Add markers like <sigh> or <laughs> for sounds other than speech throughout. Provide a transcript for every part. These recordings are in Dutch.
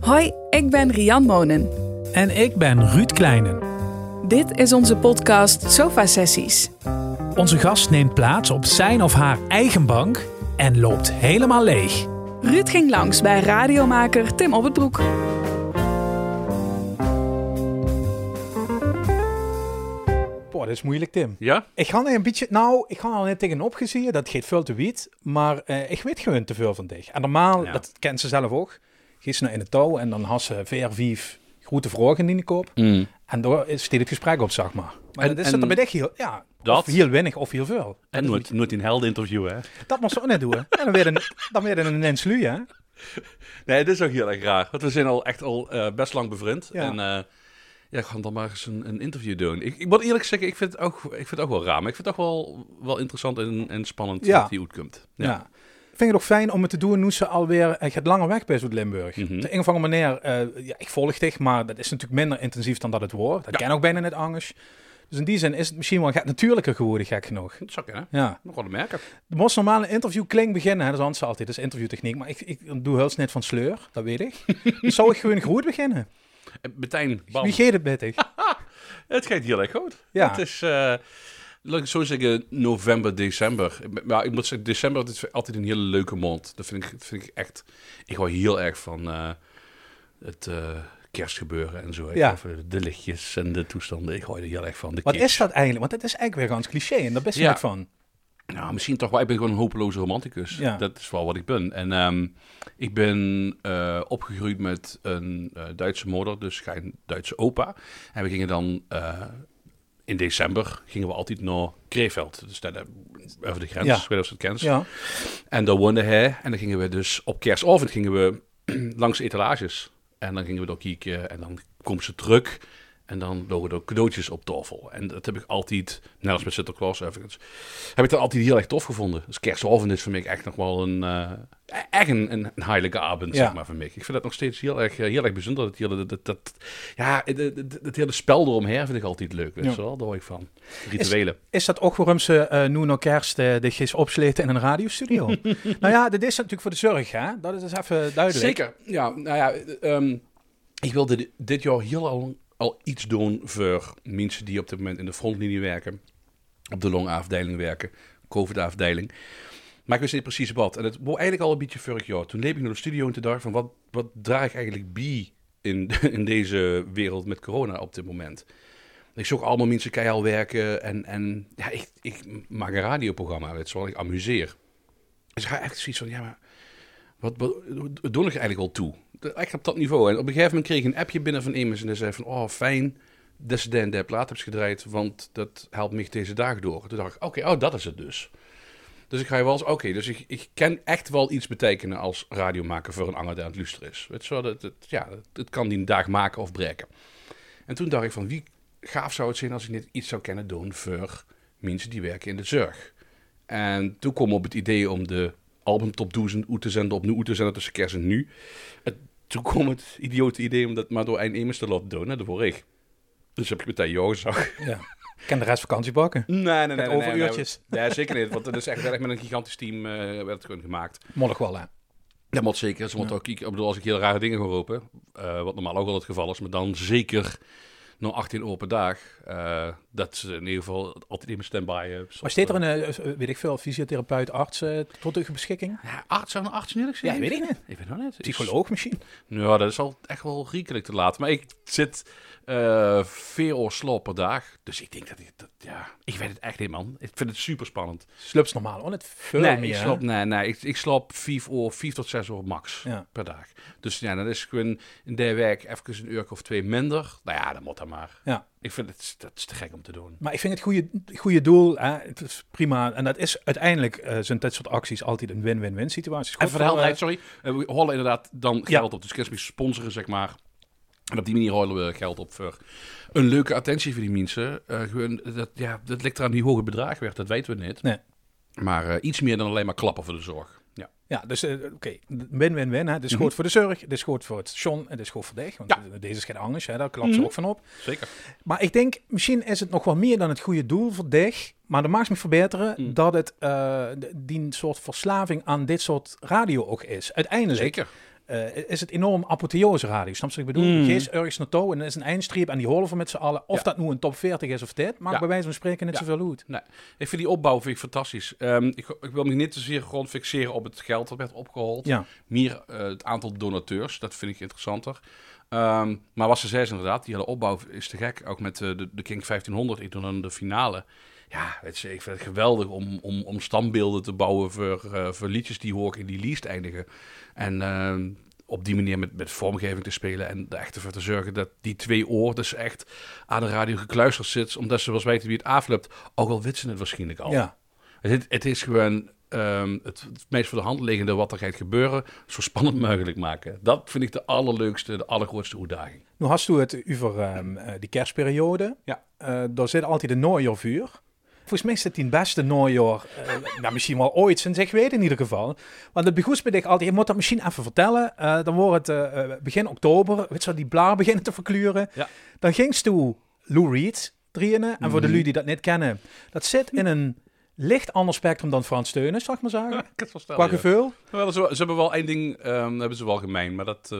Hoi, ik ben Rian Monen. En ik ben Ruud Kleinen. Dit is onze podcast Sofa Sessies. Onze gast neemt plaats op zijn of haar eigen bank en loopt helemaal leeg. Ruud ging langs bij radiomaker Tim op het Broek. Boah, dat is moeilijk, Tim. Ja? Ik ga er een beetje, nou, ik ga al net tegenop gezien, dat geeft veel te wiet, maar eh, ik weet gewoon te veel van dich. En normaal, Ja. dat kent ze zelf ook, ze nou in het touw en dan has ze vier, vijf grote vragen in de kop. En daar is steeds het gesprek op, zeg maar. Maar En- dat is en- het bij dich heel, ja, Dat? of heel weinig of heel veel. En nooit, nooit een helden interview, hè? Dat moet ze ook net doen. <laughs> En dan weer een, dan weer een mens lu, hè. Nee, het is ook heel erg raar. Want we zijn al echt al eh, best lang bevriend. Ja. En eh ja, gaan dan maar eens een, een interview doen. Ik, ik moet eerlijk zeggen, ik vind het ook, ik vind het ook wel raar. Maar ik vind het ook wel, wel interessant en, en spannend Ja. dat die uitkomt. Ja. Ik vind het ook fijn om het te doen nu ze alweer uh, gaat langer weg bent uit Limburg. Mhm. Op de een of andere manier, eh, ja, ik volg dich, maar dat is natuurlijk minder intensief dan dat het wordt. Dat Ja. ken ook bijna net anders. Dus in die zin is het misschien wel gaat natuurlijker geworden, gek genoeg. Dat zou kunnen. Ja. Nog wel merken. De most normale interview klinkt beginnen, hè, dat is anders altijd, dat is interviewtechniek. Maar ik, ik doe heel net van sleur, dat weet ik. <laughs> dus zou ik gewoon goed beginnen. En meteen, bam. Wie geeft het ik? <laughs> Het gaat heel erg goed. Ja. Het is, eh laat ik zo zeggen, november, december. Maar ik moet zeggen, december dat is altijd een hele leuke maand. Dat vind ik, dat vind ik echt... Ik hou heel erg van eh, het eh, kerstgebeuren en zo. Ja. hou van de lichtjes en de toestanden. Ik hou er heel erg van. De Wat kitsch. is dat eigenlijk? Want het is eigenlijk weer ganz cliché en daar best Ja. ja. van. Nou, misschien toch wel. Ik ben gewoon een hopeloze romanticus. Ja. Dat is wel wat ik ben. En ehm, ik ben eh, opgegroeid met een eh, Duitse moeder, dus geen Duitse opa. En we gingen dan eh, in december gingen we altijd naar Krefeld. Dus daar, over de grens, Ja. weet je het kent. Ja. En daar woonde hij. En dan gingen we dus op kerstavond gingen we <clears throat> langs etalages. En dan gingen we daar kijken. En dan komt ze terug. En dan logen er cadeautjes op tafel. En dat heb ik altijd, net als met Sinterklaas overigens, heb ik dat altijd heel erg tof gevonden. Dus kerstavond is voor mij echt nog wel een, eh, echt een, een, een heilige avond, Ja. zeg maar, voor mij. Ik vind dat nog steeds heel erg, eh, heel erg bijzonder. Dat, hele, dat, dat, ja, het, hele spel eromheen vind ik altijd leuk, weet Ja. je wel. Daar hou ik van. Rituelen. Is dat ook waarom ze eh nu nog kerst uh, de gis opsleten in een radiostudio? <laughs> nou ja, dit is natuurlijk voor de zorg, hè? Dat is dus even duidelijk. Zeker. Ja, nou ja, ehm, ik wilde di- dit jaar heel al, al iets doen voor mensen die op dit moment in de frontlinie werken, op de longafdeling werken, COVID-afdeling. Maar ik wist niet precies wat. En het was eigenlijk al een beetje vorig jaar. Toen liep ik naar de studio en te dacht van wat, wat draag ik eigenlijk bij in, <laughs> in deze wereld met corona op dit moment. Ik zag allemaal mensen keihard werken en, en ja, ik, ik maak een radioprogramma, je wel, ik amuseer. Dus ik ga echt zoiets van, ja, maar wat, wat, doe ik eigenlijk al toe? Echt op dat niveau. En op een gegeven moment kreeg ik een appje binnen van iemand en die zei van, oh fijn, dat ze de plaat hebt gedraaid, want dat helpt me deze dag door. Toen dacht ik, oké, oh dat is het dus. Dus ik ga je wel eens, oké, dus ik, ik kan echt wel iets betekenen als radiomaker voor een ander die aan het luisteren is. Wel, dat, ja, het, het kan die een dag maken of breken. En toen dacht ik van, wie gaaf zou het zijn als ik net iets zou kunnen doen voor mensen die werken in de zorg. En toen kwam op het idee om de album Top 1000 uit te zenden, opnieuw uit te zenden tussen kerst en nu. En toen kwam het <laughs> idiote idee om dat maar door een Emers te laten doen, hè, de vorige. Dus heb ik meteen jou gezag. Ja. Ik kan de rest vakantie pakken. Nee, nee, nee. Nee, overuurtjes. Nee, nee, zeker niet. Want het is echt wel echt met een gigantisch team eh, werd het gewoon gemaakt. Mollig wel, hè? Dat moet zeker. Ze moeten ook. Ik bedoel, als ik heel rare dingen ga roepen, eh, wat normaal ook wel het geval is, maar dan zeker nog 18 uur per dag, eh, dat ze in ieder geval altijd in mijn standby hebben. Maar steekt er een, eh, weet ik veel, fysiotherapeut, arts eh, tot uw beschikking? Ja, arts, zou een arts niet Ja, weet ik niet. Ik weet nog niet. Psycholoog misschien? Ja, dat is al echt wel riekelijk te laat. Maar ik zit eh vier uur slaap per dag. Dus ik denk dat ik... Dat, ja, ik weet het echt niet, man. Ik vind het super spannend. Slups normaal, hoor. Het veel nee, meer, ik slaap, nee, nee, ik, ik slaap vier, uur, vier tot zes uur max Ja. per dag. Dus ja, dan is gewoon in de week even een uur of twee minder. Nou ja, dan moet dat maar. Ja. Ik vind het dat is te gek om te doen. Maar ik vind het goede, goede doel, hè, het is prima. En dat is uiteindelijk, eh, zijn dit soort acties altijd een win-win-win situatie. En helderheid, sorry. eh, we halen inderdaad dan Ja. geld op. Dus kerstmis sponsoren, zeg maar. En op die manier halen we geld op voor een leuke attentie voor die mensen. Eh, gewoon, dat, ja, dat ligt eraan die hoge bedrag werd, dat weten we niet. Nee. Maar eh, iets meer dan alleen maar klappen voor de zorg. Ja. Ja, dus eh, oké, win-win-win. Het is Mhm. goed voor de zorg, het is goed voor het station en het is goed voor dich. Want Ja. deze is geen angst, hè, daar klapt ze Mhm. ook van op. Zeker. Maar ik denk, misschien is het nog wel meer dan het goede doel voor dich. Maar dat mag me verbeteren Mm. dat het d- die soort verslaving aan dit soort radio ook is. Uiteindelijk Zeker. Eh, is het enorm apotheose radio. Snap je wat ik bedoel? Mm. Je geest ergens naartoe en er is een eindstreep en die holen we met z'n allen. Of Ja. dat nu een top 40 is of dit, maakt Ja. bij wijze van spreken niet Ja. zoveel uit. Nee, ik vind die opbouw vind ik fantastisch. Ehm, ik, ik wil me niet te zeer gewoon fixeren op het geld dat werd opgehaald. Ja. Meer eh, het aantal donateurs, dat vind ik interessanter. Ehm, maar wat ze zei is inderdaad, die hele opbouw is te gek. Ook met eh, de, de King 1500, ik doe dan de finale. Ja, weet je, ik vind het geweldig om, om, om standbeelden te bouwen voor, eh, voor liedjes die hoog in die least eindigen. En ehm, op die manier met, met vormgeving te spelen en er echt ervoor te zorgen dat die twee oor dus echt aan de radio gekluisterd zit. Omdat ze wel weten wie het afloopt, ook al weten ze het waarschijnlijk al. Ja. Het, het is gewoon ehm, het, het meest voor de hand liggende wat er gaat gebeuren, zo spannend mogelijk maken. Dat vind ik de allerleukste, de allergrootste uitdaging. Nu hast u het over ehm, eh, die kerstperiode. Ja. Eh, daar zit altijd een najaarvuur. Volgens mij is het die beste najaar, eh, nou, misschien wel ooit sinds ik weet in ieder geval. Want het begoest dich altijd, je moet dat misschien even vertellen. Eh, dan wordt het eh, begin oktober, weet je die blaar beginnen te verkleuren. Ja. Dan gingst toe Lou Reed trainen. En voor de Mhm. lui die dat niet kennen, dat zit in een licht ander spectrum dan Frans Steunen, zal ik maar zeggen. <laughs> het wel Qua gevoel. Wel, ze, ze hebben wel één ding, ehm, hebben ze wel gemeen, maar dat,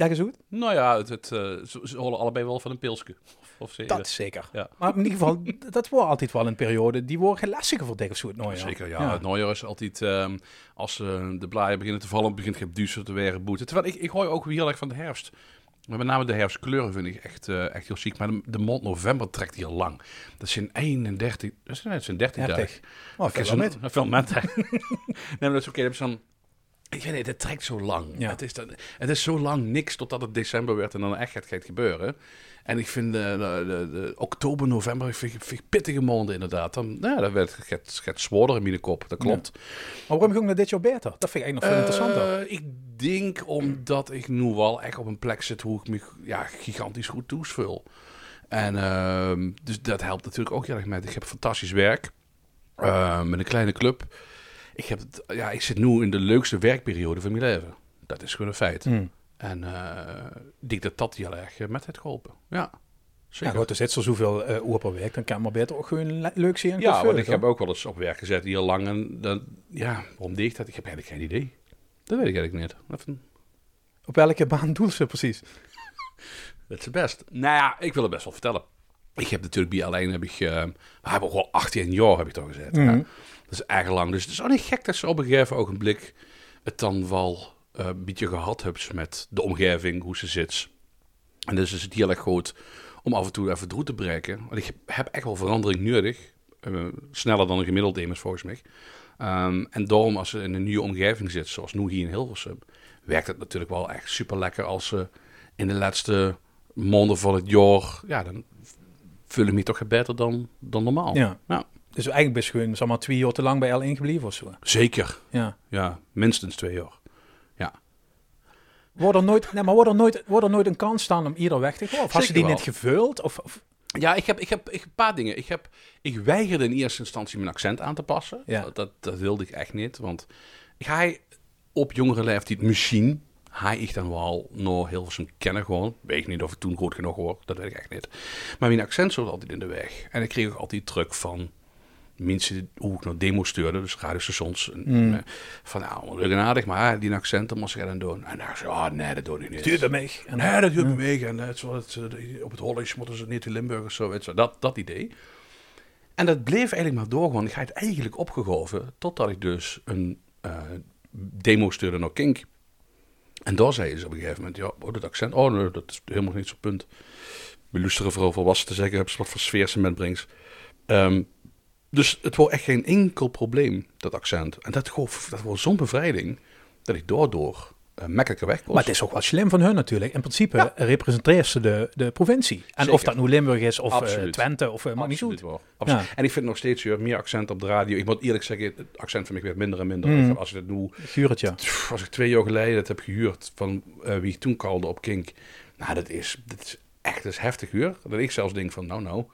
Ja, is goed. nou ja, het, het, eh, ze, ze holen allebei wel van een pilsje. Of ze, Dat zeker. Ja. Maar in ieder geval, <laughs> dat wordt altijd wel een periode, die wordt lastiger voor dik of zo het. Zeker, ja. Het najaar is altijd, ehm, als eh, de blaaien beginnen te vallen, begint het duister te werden, boeten. Terwijl ik, ik hoor ook heel erg van de herfst. Maar met name de herfstkleuren vind ik echt, eh, echt heel ziek. Maar de, de maand november trekt hier lang. Dat zijn 31, dat zijn, dat zijn 13 dagen. 30. Oh, Ik veel zo'n- met. Veel met. hè. <laughs> nee, maar dat is oké. dat is dan... Ik weet niet, het trekt zo lang. Ja. Het, is dan, het is zo lang niks totdat het december werd en dan echt gaat, gaat gebeuren. En ik vind de, de, de, de oktober, november vind pittige maanden inderdaad. Dan, nou, dan werd het gaat, gaat zwaarder in mijn kop, dat klopt. Maar waarom ging dat dit jaar beter? Dat vind ik eigenlijk nog veel interessanter. Eh, ik denk omdat ik nu wel echt op een plek zit hoe ik me ja, gigantisch goed toesvul. En ehm, dus dat helpt natuurlijk ook heel erg met. Ik heb fantastisch werk eh, met een kleine club. Ik, heb het, ja, ik zit nu in de leukste werkperiode van mijn leven. Dat is gewoon een feit. Hmm. En eh, ik denk dat dat heel erg eh, met heeft geholpen. Ja, Ja, zeker. goed, er zit zo zoveel eh uur per week, dan kan maar beter ook gewoon le- leuk zien. en Ja, goed want ik heb ook wel eens op werk gezet heel lang. En dan, ja, waarom deed ik dat? Ik heb eigenlijk geen idee. Dat weet ik eigenlijk niet. Even? Op welke baan doel ze precies? <laughs> Dat is het best. Nou ja, ik wil het best wel vertellen. Ik heb natuurlijk bij alleen heb ik, eh we hebben ook wel 18 jaar heb ik toch gezet. Ja. Dat is erg lang. Dus het is ook niet gek dat ze op een gegeven ogenblik het dan wel eh, een beetje gehad hebben met de omgeving, hoe ze zit. En dus is het heel erg goed om af en toe even door te breken. Want ik heb echt wel verandering nodig. Eh, sneller dan een gemiddeld immers volgens mij. Ehm, en daarom als ze in een nieuwe omgeving zit, zoals nu hier in Hilversum, werkt het natuurlijk wel echt super lekker als ze in de laatste maanden van het jaar, ja, dan ik me toch beter dan, dan normaal. Ja. Ja. Dus eigenlijk je gewoon zeg maar, twee jaar te lang bij L1 gebleven of zo. Zeker. Ja. Ja, minstens twee jaar. Ja. Wordt er nooit, nee, maar wordt er nooit, wordt er nooit een kans staan om ieder weg te gaan? Of had je die wel. niet gevuld? Of, of, Ja, ik heb, ik, heb, ik een paar dingen. Ik, heb, ik weigerde in eerste instantie mijn accent aan te passen. Ja. Dat, dat, dat wilde ik echt niet. Want ik ga op jongere leeftijd misschien... Ga ik dan wel nog heel veel kennen gewoon. Weet ik niet of ik toen goed genoeg hoor. Dat weet ik echt niet. Maar mijn accent zat altijd in de weg. En ik kreeg ook altijd druk van mensen hoe ik nog demo stuurde. Dus radiostations. Mm. eh, Van nou, leuk en aardig. Maar die accent, dat moest ik dan doen. En dan zei oh nee, dat doe ik niet. Stuur bij mij. En, Nee, dat duurt me mee. En het, zo, het, eh, op het Hollands moeten ze niet in Limburg of zo. Weet je, dat, dat idee. En dat bleef eigenlijk maar doorgaan. Ik ga het eigenlijk opgegoven. Totdat ik dus een eh, demo stuurde naar Kink. En daar zei ze op een gegeven moment: Ja, oh, dat accent. Oh nee, dat is helemaal niet zo'n punt. We luisteren vooral volwassen te zeggen. Heb ze wat voor sfeer ze metbrengt. Ehm, dus het was echt geen enkel probleem, dat accent. En dat, gaf- dat was zo'n bevrijding. Dat ik daardoor eh, makkelijker weg kon. Maar het is ook wel slim van hun natuurlijk. In principe representeert ze de, de provincie. En of dat nu Limburg is of eh. Twente of uh, maakt niet uit. Absoluut. Ja. En ik vind nog steeds weer meer accent op de radio. Ik moet eerlijk zeggen, het accent van mij werd minder en minder. Mm. Als ik het nu, Guretje. pff, als ik twee jaar geleden het heb gehuurd van wie ik toen kalde op Kink. Nou, dat is, dat is echt dat is heftig huur. Dat ik zelfs denk van, nou nou,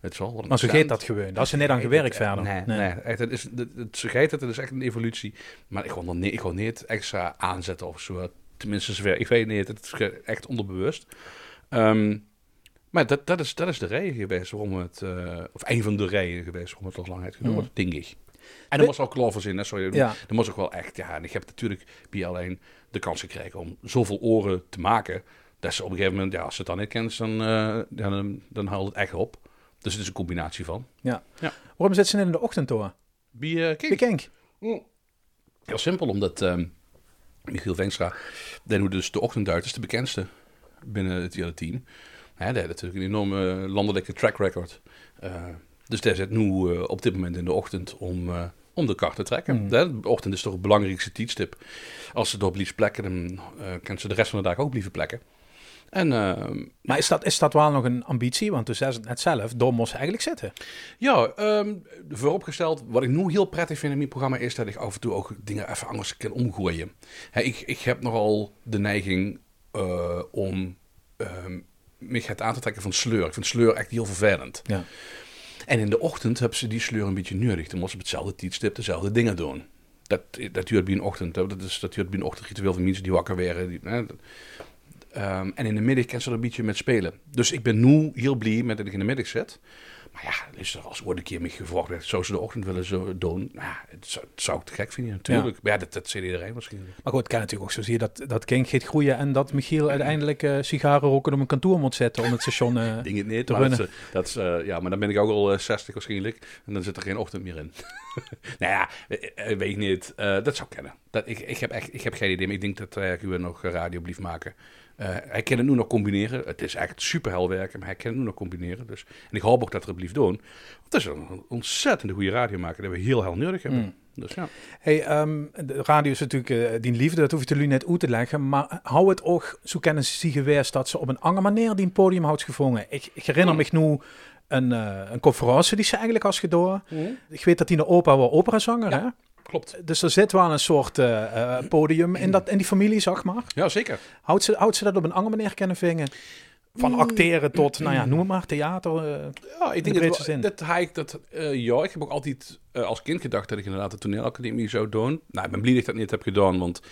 wel Maar accent. geeft dat gewoon. Daar is ze net aan Ze gewerkt verder. Nee, nee. echt, het is, het, het, ze geeft het, het is echt een evolutie. Maar ik wil, er niet, ik wil niet extra aanzetten of zo. Tenminste, zover. Ik weet niet, het is echt onderbewust. Ehm, maar dat, dat, is, dat is de reden geweest waarom het, eh, of een van de redenen geweest waarom het nog lang heeft geduurd, Mm. denk ik. En er was ook clovers in, hè, sorry. Ja. Er was ook wel echt, ja. En ik heb natuurlijk bij alleen de kans gekregen om zoveel oren te maken. Dat ze op een gegeven moment, ja, als ze het dan niet kent, dan, eh, dan, dan haalt het echt op. Dus het is een combinatie van. Waarom zit ze in de ochtend door? Wie, uh, Ik denk. Heel simpel, omdat ehm, Michiel Veenstra, die doet dus de ochtendduiters, de bekendste binnen het hele team. Hij heeft natuurlijk een enorme landelijke track record. Uh, dus daar zit nu uh, op dit moment in de ochtend om, uh, om de kar te trekken. Mm. De ochtend is toch het belangrijkste tijdstip. Als ze door blieft plekken, dan kan ze de rest van de dag ook blijven plekken. En, maar is dat, is dat wel nog een ambitie? Want dus net zelf, door moest eigenlijk zitten. Ja, um, vooropgesteld, wat ik nu heel prettig vind in mijn programma is dat ik af en toe ook dingen even anders kan omgooien. He, ik, ik heb nogal de neiging uh, om um, me het aan te trekken van sleur. Ik vind sleur echt heel vervelend. Ja. En in de ochtend hebben ze die sleur een beetje nodig. Dan moeten ze op hetzelfde tijdstip dezelfde dingen doen. Dat, dat duurt bij een ochtend. Dat, is, dat duurt bij een ochtendritueel van mensen die wakker werden. Die, hè, Um, en in de middag kan ze er een beetje met spelen. Dus ik ben nu heel blij met dat ik in de middag zit. Maar ja, is er als ooit een keer me gevraagd werd, zou ze de ochtend willen zo doen? Nou, het zou, het zou ik te gek vinden, natuurlijk. Ja. Maar ja, dat, dat zit iedereen misschien. Maar goed, het kan natuurlijk ook zo zien dat, dat King gaat groeien en dat Michiel uiteindelijk uh, sigaren roken op een kantoor moet zetten om het station <laughs> uh, Ding het niet, te runnen. Dat, dat is, uh, ja, maar dan ben ik ook al uh, 60 waarschijnlijk en dan zit er geen ochtend meer in. <laughs> nou ja, weet ik niet. dat zou kennen. Dat, ik, ik, heb echt, ik heb geen idee, maar ik denk dat uh, u nog radio blijft maken. Uh, hij kan het nu nog combineren. Het is echt super werken, maar hij kan het nu nog combineren. Dus. En ik hoop ook dat er het blijft doen. Want het is een ontzettend goede radiomaker dat we heel hel nodig hebben. Mm. Dus ja. Hey, um, de radio is natuurlijk uh, die liefde, dat hoef je jullie net uit te leggen. Maar hou het ook, zo kennen ze zich geweest, dat ze op een andere manier die een podium houdt gevonden. Ik, ik herinner mm. me nu een, uh, een conferentie die ze eigenlijk als gedaan. Mm. Ik weet dat die de opa was operazanger, ja. hè? Klopt. Dus er zit wel een soort uh, uh, podium in, dat, in die familie, zeg maar. Ja, zeker. Houdt ze, houdt ze dat op een andere manier kunnen vingen? Van acteren tot, nou ja, noem het maar, theater. Uh, ja, ik denk dat, dat hij dat. Uh, ja, ik heb ook altijd uh, als kind gedacht dat ik inderdaad de toneelacademie zou doen. Nou, ik ben blij dat ik dat niet heb gedaan, want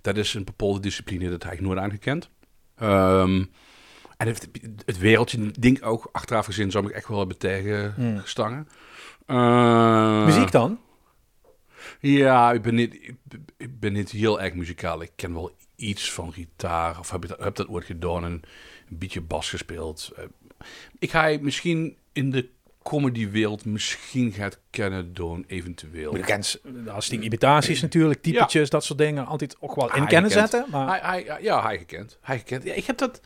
dat is een bepaalde discipline dat hij nooit aangekend. Um, en het, het wereldje, denk ook achteraf gezien, zou ik echt wel hebben tegengestangen. Hmm. Muziek dan? Ja, ik ben, niet, ik ben niet heel erg muzikaal. Ik ken wel iets van gitaar. Of heb, ik dat, heb dat ooit gedaan en een beetje bas gespeeld. Uh, ik ga misschien in de comedywereld misschien gaat kennen doen, eventueel. Bekend als die imitaties natuurlijk, typetjes, ja. dat soort dingen. Altijd ook wel in kennen zetten. Maar... Hij, hij, ja, hij gekend. Hij gekend. Ja, ik heb dat...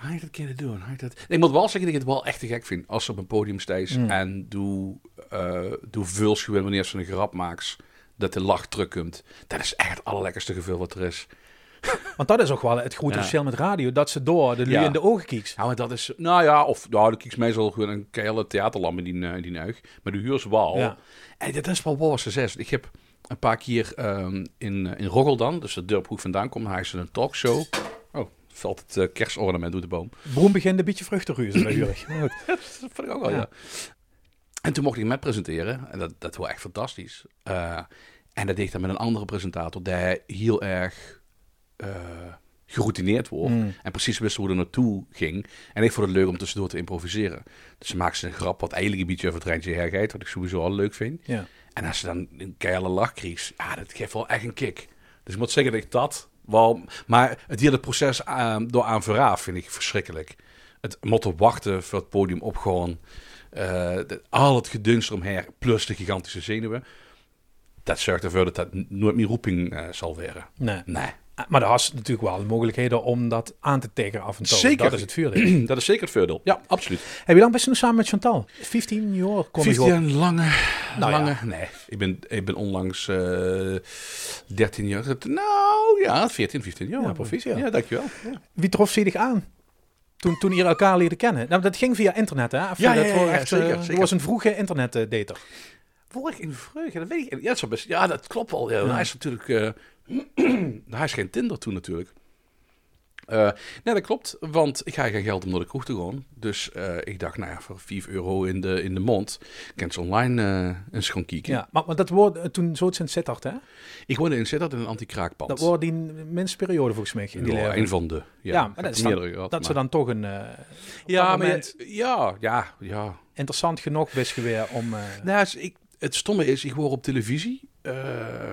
Hij dat kunnen doen. Hij dat... Ik moet wel zeggen dat ik het wel echt te gek vind. Als ze op een podium steeds mm. en doe, uh, doe wanneer ze een grap maakt. Dat de lach terugkomt. Dat is echt het allerlekkerste gevoel wat er is. <laughs> Want dat is ook wel het grote ja. verschil met radio. Dat ze door de ja. in de ogen kieks. Ja, maar dat is... Nou ja, of nou, de kieks meestal gewoon een keile theaterlamp in die, uh, die neug. Maar de huurs wel. Ja. En dat is wel wat ze zegt. Ik heb een paar keer um, in, in Roggeldan, dus de dorp vandaan kom, hij is een talkshow. Valt het uh, kerstornament door de boom. Broem begint een beetje bij <clears throat> jullie. dat vond ik ook wel, ja. ja. En toen mocht ik met presenteren. En dat, dat was echt fantastisch. Uh, en dat deed ik dan met een andere presentator, die heel erg uh, geroutineerd wordt. Mm. En precies wist hoe er naartoe ging. En ik vond het leuk om tussendoor te improviseren. Dus ze maakte een grap wat eigenlijk een beetje over het Rijntje hergeit, wat ik sowieso al leuk vind. Ja. En als ze dan een keile lach kreeg, ja, dat geeft wel echt een kick. Dus ik moet zeggen dat ik dat wel... Maar het hele proces aan, door aan vooraf vind ik verschrikkelijk. Het moeten wachten voor het podium opgaan. Uh, de, al het gedunst omheen, plus de gigantische zenuwen. Dat zorgt ervoor dat dat nooit meer roeping uh, zal worden. Nee. Nee. Maar daar is natuurlijk wel mogelijkheden om dat aan te tegen af en toe. Zeker. Dat is het voordeel. <clears throat> dat is zeker het voordeel. Ja, absoluut. Heb je lang best nu samen met Chantal? 15 jaar? Kom 15 jaar lange... Nou, lange ja. Nee, ik ben, ik ben onlangs uh, 13 jaar... Nou ja, 14, 15 jaar. Ja, proficiat. Ja, dankjewel. Ja. Wie trof zich aan? Toen, toen jullie elkaar leerden kennen. Nou, dat ging via internet, hè? Of Ja, dat ja, was ja, echt, zeker, uh, zeker. Je was een vroege internetdater. Vorig in vreugde, dat weet ik. Ja, dat, best, ja, dat klopt wel. Ja. Ja. Hij is natuurlijk... <clears throat> Hij is geen Tinder toen natuurlijk. Uh, nee, dat klopt, want ik ga geen geld om naar de kroeg te gaan. Dus uh, ik dacht, nou ja, voor 5 euro in de, in de mond kan ze online uh, eens gaan kijken. Ja, maar, maar dat wordt toen zo in Sittard, hè? Ik woonde in Sittard in een anti-kraakpand. Dat wordt die minste periode volgens mij in die ja, een van de. Ja, Ja, maar dat, dan- gehad, dat ze dan toch een Ja, maar moment ja, ja, ja, ja. interessant genoeg is geweest om... eh, Nou, ik, het stomme is, ik hoor op televisie eh,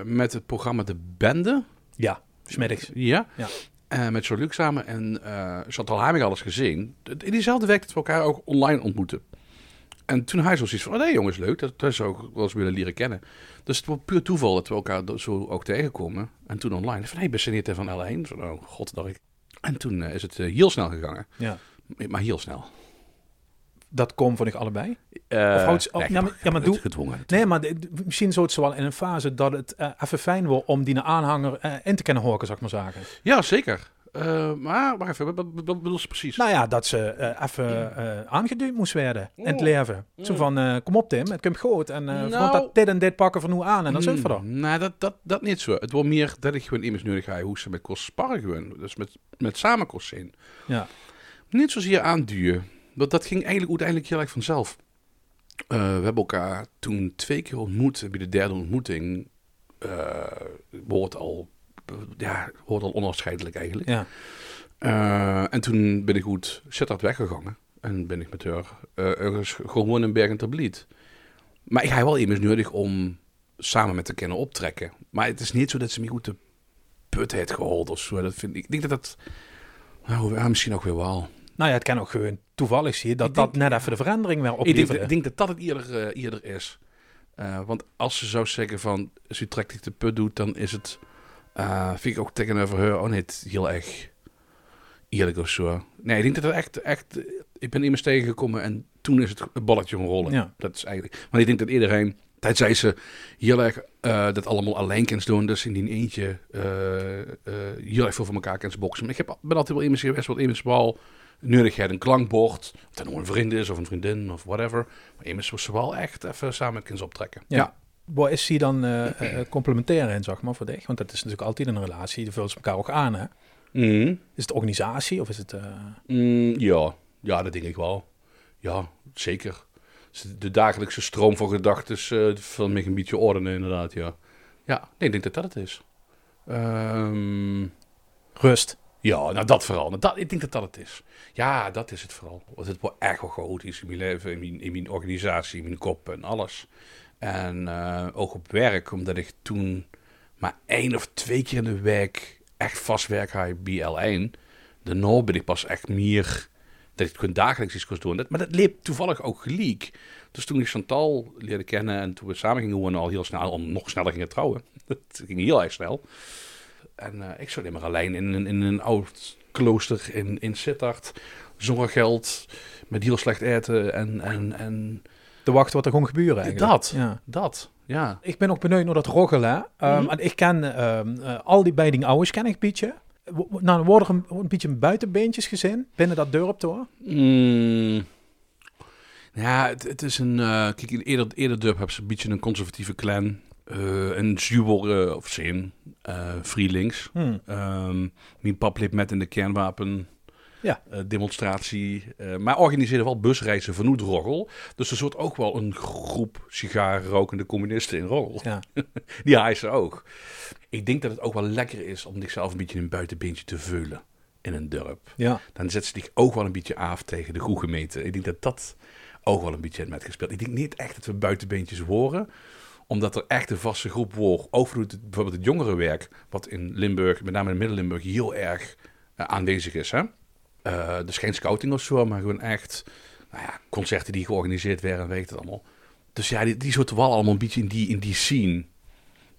met het programma De Bende. Ja, smiddags. Ja. Ja. Eh, met Jean-Luc samen. En uh, Haming alles gezien. In diezelfde week dat we elkaar ook online ontmoeten. En toen hij zo zoiets van, oh nee jongens, leuk. Dat, dat zou ik wel eens willen leren kennen. Dus het was puur toeval dat we elkaar zo ook tegenkomen. En toen online. Van, hey, ben je niet van L1? Van, oh, god, dacht ik. En toen uh, is het heel snel gegaan. Ja. Maar heel snel. Dat komt voor ik allebei? Uh, of houdt, oh, nee, ja, maar, ja, maar doe, gedwongen. Nee, maar de, misschien zo het wel in een fase dat het uh, even fijn wordt om die aanhanger uh, in te kunnen horen, zou ik maar zeggen. Ja, zeker. Uh, maar wacht even, wat, wat bedoel ze precies? Nou ja, dat ze uh, even uh, aangeduwd moest werden in het leven. Mm. Zo van, kom op Tim, het komt goed. En nou, dat dit en dit pakken van nu aan en dan mm, zit er. Nee, dat, dat, dat niet zo. Het wordt meer dat ik gewoon immers nodig ga hoe ze met kost sparren gewoon. Dus met, met samen kost zijn. Ja. Niet zozeer aanduwen. Dat, dat ging eigenlijk uiteindelijk heel erg vanzelf. we hebben elkaar toen twee keer ontmoet. Bij de derde ontmoeting wordt al ja, hoort al onafscheidelijk eigenlijk. Ja. Uh, en toen ben ik goed Sittard weggegangen. En ben ik met haar uh, ergens gewoon in Bergen ter Bliet. Maar ik heb wel immers nodig om samen met te kunnen optrekken. Maar het is niet zo dat ze me goed de put heeft geholpen of zo. Dat vind ik. Ik denk dat dat... Nou, misschien ook weer wel. Nou ja, het kan ook gewoon toevallig zien dat denk, dat net even de verandering weer opleverde. Ik denk, ik denk dat dat het eerder, uh, eerder is. Uh, want als ze zou zeggen van, als u trekt de put doet, dan is het uh, vind ik ook tegenover haar ook niet heel erg eerlijk of zo. Nee, ik denk dat het echt, echt... Ik ben immers tegengekomen en toen is het balletje gaan rollen. Ja. Dat is eigenlijk... Maar ik denk dat iedereen... Tijdens ze heel erg uh, dat allemaal alleen kan doen. Dus in die eentje heel erg veel van elkaar kan boksen. Maar ik heb, ben altijd wel immers geweest wat immers wel nodigheid, een klankbord. Of dat nou een vriend is of een vriendin of whatever. Maar immers was ze wel echt even samen kunnen optrekken. ja. ja. Waar is hij dan uh, uh, complementair in, zeg maar, voor dich? Want dat is natuurlijk altijd een relatie, die vult ze elkaar ook aan, hè? Mm. Is het organisatie of is het... Uh... Mm, ja. ja, dat denk ik wel. Ja, zeker. De dagelijkse stroom van gedachten uh, van mij een beetje ordenen, inderdaad, ja. Ja, nee, ik denk dat dat het is. Um, Rust. Ja, nou dat vooral. Nou, dat, ik denk dat dat het is. Ja, dat is het vooral. Want het wordt echt wel chaotisch in mijn leven, in mijn, in mijn organisatie, in mijn kop en alles. En uh, ook op werk, omdat ik toen maar één of twee keer in de week echt vast werk had bij L1. Daarna ben ik pas echt meer dat ik gewoon dagelijks iets kon doen. Maar dat leek toevallig ook gelijk. Dus toen ik Chantal leerde kennen en toen we samen gingen wonen, al heel snel, om nog sneller gingen trouwen. <laughs> Dat ging heel erg snel. En uh, ik zat maar alleen in, in, in een oud klooster in, in Sittard. Zonder geld, met heel slecht eten en... en, en te wachten wat er gewoon gebeuren eigenlijk. Dat, ja. dat, ja. Ik ben ook benieuwd naar dat roggelen. Um, mm -hmm. En ik ken um, uh, al die beiding ouders ken ik beetje. Nou, worden er een, een beetje buitenbeentjes gezin binnen dat dorp door? Mm. Ja, het, het, is een... Uh, kijk, in eerder, eerder dorp hebben ze een beetje een conservatieve clan. Uh, een zuur uh, of zin, uh, freelings. Hmm. Um, mijn pap liep met in de kernwapen ja. uh, demonstratie. Uh, maar organiseerde wel busreizen vanuit Roggel. Dus er soort ook wel een groep sigarenrokende communisten in Roggel. Ja. <laughs> Die hijsen ook. Ik denk dat het ook wel lekker is om zichzelf een beetje een buitenbeentje te veulen in een dorp. Ja. Dan zet ze zich ook wel een beetje af tegen de goede gemeente. Ik denk dat dat ook wel een beetje met gespeeld. Ik denk niet echt dat we buitenbeentjes horen omdat er echt een vaste groep wordt. Ook bijvoorbeeld het jongerenwerk, wat in Limburg, met name in Midden-Limburg, heel erg uh, aanwezig is. Hè? Uh, dus geen scouting of zo, maar gewoon echt nou ja, concerten die georganiseerd werden, weet het allemaal. Dus ja, die, die zitten wel allemaal een beetje in die, in die scene.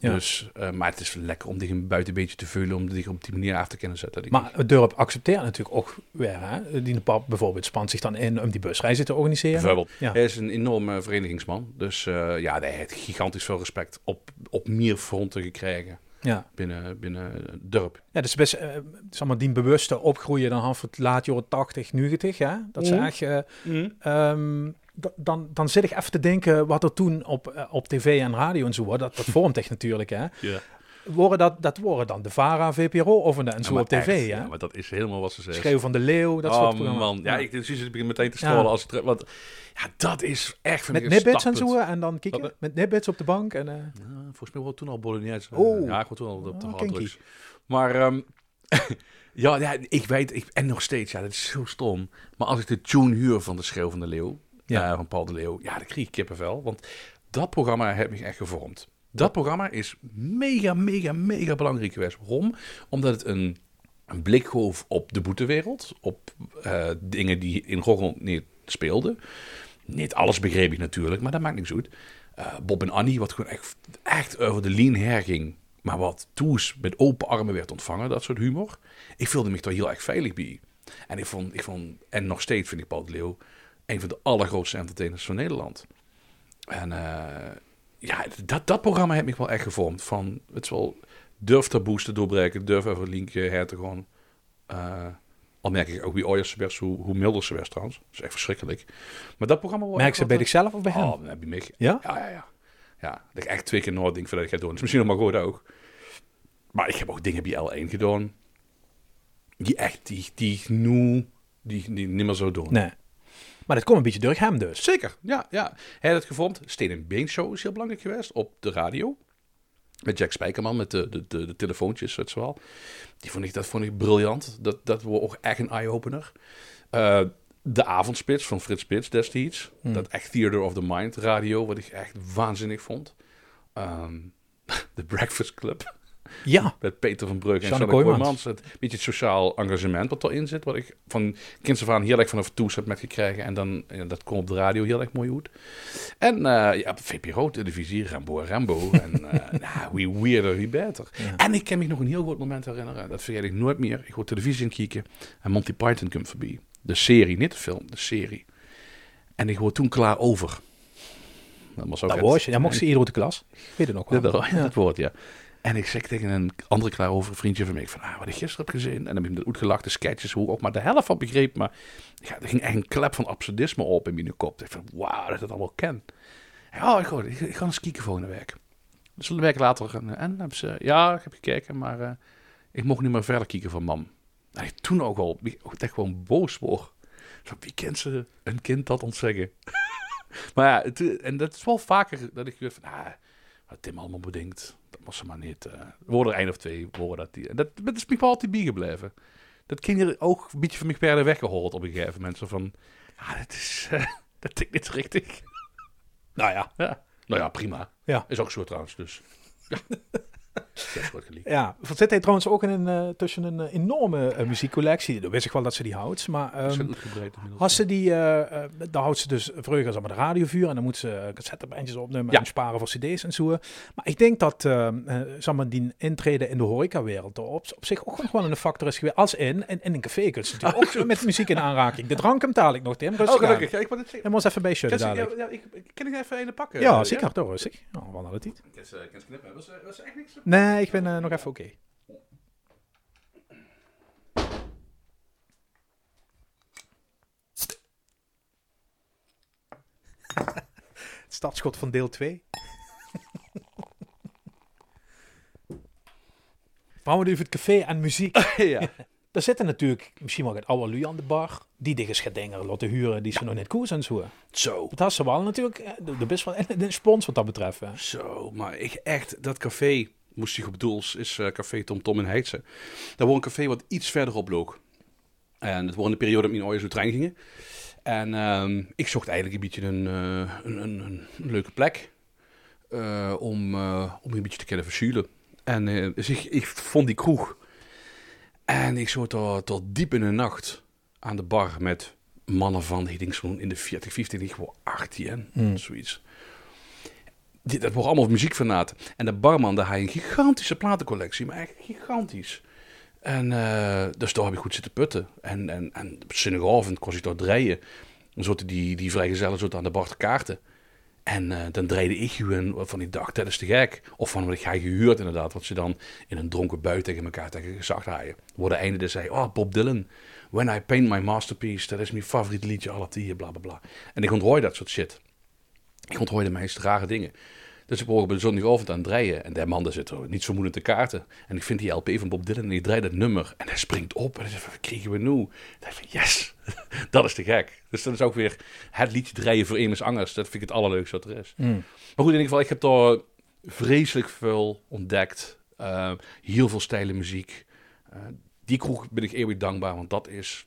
Ja. Dus, uh, maar het is lekker om zich een buitenbeentje te vullen, om zich op die manier af te kunnen zetten. Maar het dorp accepteert natuurlijk ook weer. Hè? Die pap bijvoorbeeld spant zich dan in om die busreizen te organiseren. Bijvoorbeeld. Ja. Hij is een enorme verenigingsman. Dus uh, ja, hij heeft gigantisch veel respect op, op meer fronten gekregen. Ja. Binnen, binnen het dorp. Ja, dus best, uh, zeg maar, die bewuste opgroeien dan half het laat jaren 80, 90, hè? Dat ze Mhm. echt... eh, Mm. ehm, dan, dan zit ik even te denken wat er toen op, eh, op tv en radio en zo was. Dat, dat <laughs> vormt echt natuurlijk, hè. Ja. Worden dat, dat worden dan de VARA, VPRO of en, en zo op tv, hè. Ja, maar dat is helemaal wat ze zeggen. Schreeuw van de Leeuw, dat soort oh programma's. man, ja, ik zie ze meteen te scrollen Ja. als het... Want ja, dat is echt Met een nibbits en zo, en dan kieken. Met nibbits op de bank. En, Ja, volgens mij was toen al Bolognese. Oh. Ja, ik was toen al op de Oh. Maar ehm, <laughs> ja, ja, ik weet, ik, en nog steeds, ja, dat is zo stom. Maar als ik de tune huur van de Schreeuw van de Leeuw, Ja. eh, van Paul de Leeuw, ja, dan kreeg ik kippenvel. Want dat programma heeft me echt gevormd. Dat programma is mega, mega, mega belangrijk geweest. Waarom? Omdat het een, een blik gaf op de boetewereld. Op eh, dingen die in Roggel niet speelden. Niet alles begreep ik natuurlijk, maar dat maakt niks uit. Eh, Bob en Annie, wat gewoon echt, echt over de lean herging. Maar wat toes met open armen werd ontvangen, dat soort humor. Ik voelde me toch heel erg veilig bij. En ik vond, ik vond en nog steeds vind ik Paul de Leeuw een van de allergrootste entertainers van Nederland. En eh, ja, dat, dat programma heeft me wel echt gevormd. Van, het is wel, durf taboes te doorbreken, durf even linkje her te gewoon. Uh, al merk ik ook wie ooit ze werd, hoe, hoe milder ze werd trouwens. Dat is echt verschrikkelijk. Maar dat programma... Merk ze bij zichzelf of bij hem? Oh, heb je mij. Ja? Ja, ja, ja. Ja, dat ik echt twee keer nooit denk voordat ik ga doen. is misschien nog maar goed ook. Maar ik heb ook dingen bij L1 gedaan. Die echt, die, die nu, die, die niet meer zo doen. Nee. Maar dat komt een beetje door hem dus. Zeker, ja. ja. Hij had het gevormd. Steen en Been Show is heel belangrijk geweest op de radio. Met Jack Spijkerman, met de, de, de, de telefoontjes, je wel. Die vond ik, dat vond ik briljant. Dat, dat was ook echt een eye-opener. Uh, de avondspits van Frits Spits destijds. Hmm. Dat echt Theater of the Mind radio, wat ik echt waanzinnig vond. Um, <laughs> de Breakfast Club. Ja. Met Peter van Breuk en Sanne Kooijmans. Het beetje het sociaal engagement wat erin zit. Wat ik van kinds af aan heel erg vanaf toes heb met gekregen. En dan, ja, dat komt op de radio heel erg mooi uit. En uh, ja, VPRO televisie, Rambo <laughs> en Rambo. en uh, nou, wie weirder, wie beter. Ja. En ik kan me nog een heel goed moment herinneren. Dat vergeet ik nooit meer. Ik hoor televisie in kijken. En Monty Python komt voorbij. De serie, niet de film, de serie. En ik hoor toen klaar over. Dat was ook Dat het- was je. Ja, mocht ze eerder uit de klas. Ik weet het nog wel. dat, dat, dat woord, ja. En ik zeg tegen een andere klaar over een vriendje van mij van, ah, wat ik gisteren heb gezien. En dan heb ik hem uitgelachen, de sketches, hoe ik ook maar de helft van begreep. Maar ja, er ging echt een klep van absurdisme op in mijn kop. Ik van, wauw, dat ik dat allemaal ken. Oh, ik, hoor, ik, ik ga eens kijken voor een week. Dus een week later, en, en hebben ze, ja, ik heb gekeken, maar eh, ik mocht niet meer verder kijken van mam. En ik toen ook al, ik echt gewoon boos word. Wie kent ze een kind dat ontzeggen? <laughs> maar ja, en dat is wel vaker dat ik weer van, ah, wat Tim allemaal bedenkt, was ze maar niet. woorden er één of twee woorden dat die. En dat, dat is me altijd bijgebleven. Dat kinderen ook een beetje van mij werden weggehoord op een gegeven moment. Zo van, ja, dat is, eh, <laughs> dat tikt niet richtig. <laughs> Nou ja. Ja. Nou ja, prima. Ja. Is ook zo trouwens, dus. Ja. <laughs> Dat wordt geliefd. Ja, zit hij trouwens ook in een, eh, tussen een eh, enorme eh, muziekcollectie. Dan wist ik wel dat ze die houdt. Maar ehm, gebreid inmiddels. als ze die, eh, eh, dan houdt ze dus vroeger zeg maar, de radiovuur. En dan moet ze uh, cassettebandjes opnemen Ja. en sparen voor cd's en zo. Maar ik denk dat zeg maar, die intreden in de horecawereld op, op zich ook nog wel een factor is geweest. Als in, in, in een café kun je natuurlijk ook zo <laughs> met muziek in aanraking. De drank hem taal ik nog, Tim. Rustig Oh, aan. gelukkig. Ja, ik wou het zeggen. En ons even bij dadelijk. ja, ja, ik, ik- kan ik even een pakken? Ja, zeker. Door rustig. Oh, wat had het niet. Ze kan ze knippen? Was, was er echt niks? Nee, ik ben eh, nog even oké. <laughs> Het startschot van deel 2. <laughs> Waarom we even het café en muziek. <laughs> ja. Daar zitten natuurlijk misschien wel het oude lui aan de bar. Die dingen gedingen laten huren die ze nog net koers en zo. Zo. Dat had ze wel natuurlijk. eh, De, best wel een spons wat dat betreft. hè. Zo, maar ik echt, dat café, moest ik op Doels, is eh, café Tom Tom in Heidse. Daar was een café wat iets verderop loog. En het was in de periode dat mijn ooit zo trein gingen. En ehm, ik zocht eigenlijk een beetje een, eh, een, een, leuke plek eh, om, eh, om een beetje te kunnen verschuilen. En dus ik, ik vond die kroeg. En ik zat tot, tot diep in de nacht aan de bar met mannen van, ik denk zo'n in de 40, 50, ik gewoon 18, Hmm. zoiets. Die, dat wordt allemaal muziekfanaten. En de barman, daar had een gigantische platencollectie, maar echt gigantisch. En eh, dus daar heb ik goed zitten putten. En, en, en op zondagavond kon ik daar draaien. Dan zaten die, die vrijgezellen zo aan de bar te kaarten. En eh, dan draaide ik gewoon van ik dacht, dat is te gek. Of van wat ik ga gehuurd inderdaad. Wat ze dan in een dronken bui tegen elkaar tegen gezegd hadden. Waar de einde dus zei, oh Bob Dylan. When I paint my masterpiece. Dat is mijn favoriete liedje aller tijden, bla bla bla. En ik onthoorde dat soort shit. Ik onthoorde de meest rare dingen. Dus ik ben op de zondagavond aan het draaien. En die man daar zit niet zo moeilijk te kaarten. En ik vind die LP van Bob Dylan en ik draai dat nummer. En hij springt op. En hij zegt, wat kregen we nu? En ik dacht van, yes, <laughs> dat is te gek. Dus dat is ook weer het liedje draaien voor Emus Angers. Dat vind ik het allerleukste wat er is. Mm. Maar goed, in ieder geval, ik heb daar vreselijk veel ontdekt. Uh, heel veel stijle muziek. Uh, die kroeg ben ik eeuwig dankbaar, want dat is